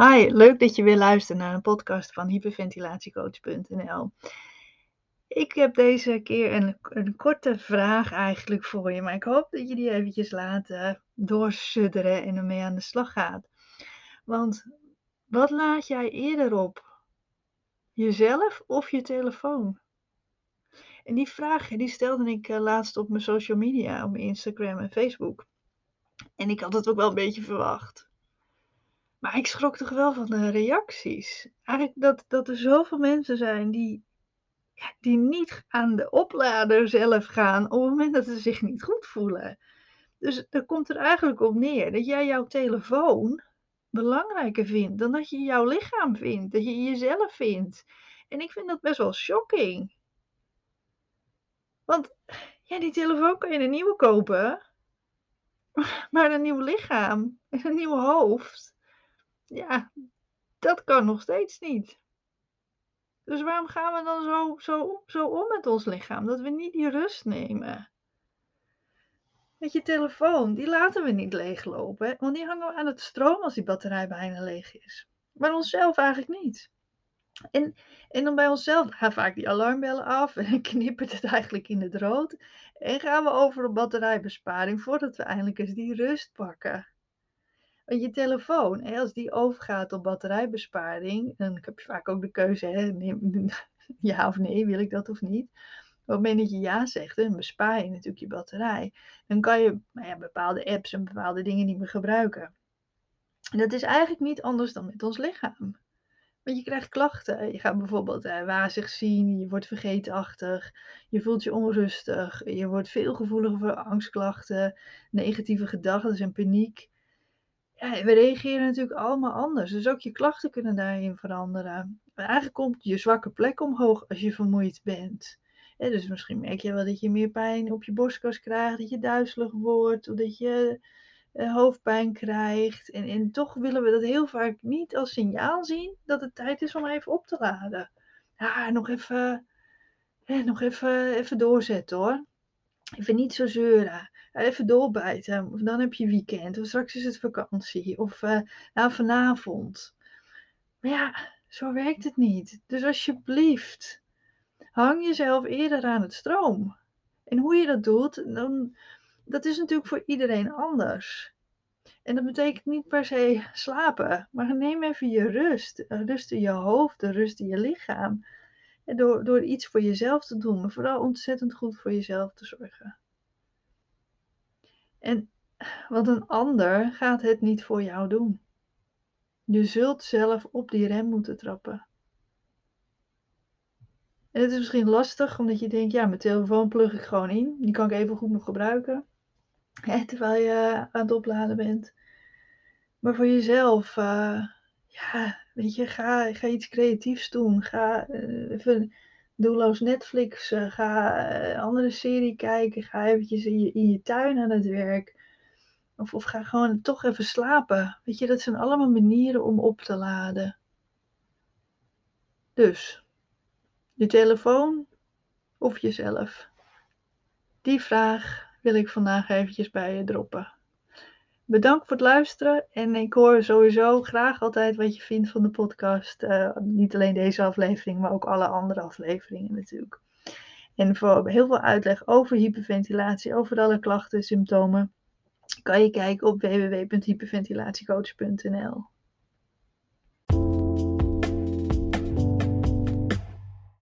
Hi, leuk dat je weer luistert naar een podcast van hyperventilatiecoach.nl. Ik heb deze keer een, een korte vraag eigenlijk voor je, maar ik hoop dat je die eventjes laat uh, doorsudderen en ermee aan de slag gaat. Want wat laat jij eerder op? Jezelf of je telefoon? En die vraag die stelde ik uh, laatst op mijn social media, op Instagram en Facebook. En ik had het ook wel een beetje verwacht. Maar ik schrok toch wel van de reacties. Eigenlijk dat, dat er zoveel mensen zijn die, die niet aan de oplader zelf gaan op het moment dat ze zich niet goed voelen. Dus dat komt er eigenlijk op neer dat jij jouw telefoon belangrijker vindt dan dat je jouw lichaam vindt, dat je jezelf vindt. En ik vind dat best wel shocking. Want ja, die telefoon kan je een nieuwe kopen, maar een nieuw lichaam en een nieuw hoofd ja, dat kan nog steeds niet. Dus waarom gaan we dan zo, zo, zo om met ons lichaam? Dat we niet die rust nemen. Met je telefoon, die laten we niet leeglopen. Want die hangen we aan het stroom als die batterij bijna leeg is. Maar onszelf eigenlijk niet. En, en dan bij onszelf gaan vaak die alarmbellen af en knippert het eigenlijk in het rood. En gaan we over op batterijbesparing voordat we eindelijk eens die rust pakken je telefoon, hè, als die overgaat op batterijbesparing, dan heb je vaak ook de keuze, hè, ja of nee, wil ik dat of niet. Op het moment dat je ja zegt, dan bespaar je natuurlijk je batterij. Dan kan je nou ja, bepaalde apps en bepaalde dingen niet meer gebruiken. En dat is eigenlijk niet anders dan met ons lichaam. Want je krijgt klachten. Je gaat bijvoorbeeld eh, wazig zien, je wordt vergeetachtig, je voelt je onrustig, je wordt veel gevoeliger voor angstklachten, negatieve gedachten en paniek we reageren natuurlijk allemaal anders. Dus ook je klachten kunnen daarin veranderen. Eigenlijk komt je zwakke plek omhoog als je vermoeid bent. dus misschien merk je wel dat je meer pijn op je borstkas krijgt, dat je duizelig wordt, of dat je uh, hoofdpijn krijgt. En, en toch willen we dat heel vaak niet als signaal zien dat het tijd is om even op te laden. Ja, nog even, eh, nog even, even doorzetten hoor. Even niet zo zeuren even doorbijten. Of dan heb je weekend. Of straks is het vakantie. Of uh, nou, vanavond. Maar ja, zo werkt het niet. Dus alsjeblieft, hang jezelf eerder aan het stroom. En hoe je dat doet, dan, dat is natuurlijk voor iedereen anders. En dat betekent niet per se slapen, maar neem even je rust. Rust in je hoofd, rust in je lichaam. Door, door iets voor jezelf te doen, maar vooral ontzettend goed voor jezelf te zorgen. En want een ander gaat het niet voor jou doen. Je zult zelf op die rem moeten trappen. En het is misschien lastig, omdat je denkt, ja, mijn telefoon plug ik gewoon in. Die kan ik even goed nog gebruiken. Hè, terwijl je aan het opladen bent. Maar voor jezelf, uh, ja, weet je, ga, ga iets creatiefs doen. Ga uh, even doelloos Netflix, uh, ga uh, andere serie kijken, ga eventjes in je, in je tuin aan het werk. Of, of ga gewoon toch even slapen. Weet je, dat zijn allemaal manieren om op te laden. Dus, je telefoon of jezelf? Die vraag wil ik vandaag eventjes bij je droppen. Bedankt voor het luisteren en ik hoor sowieso graag altijd wat je vindt van de podcast. Uh, niet alleen deze aflevering, maar ook alle andere afleveringen natuurlijk. En voor heel veel uitleg over hyperventilatie, over alle klachten, symptomen, kan je kijken op www.hyperventilatiecoach.nl.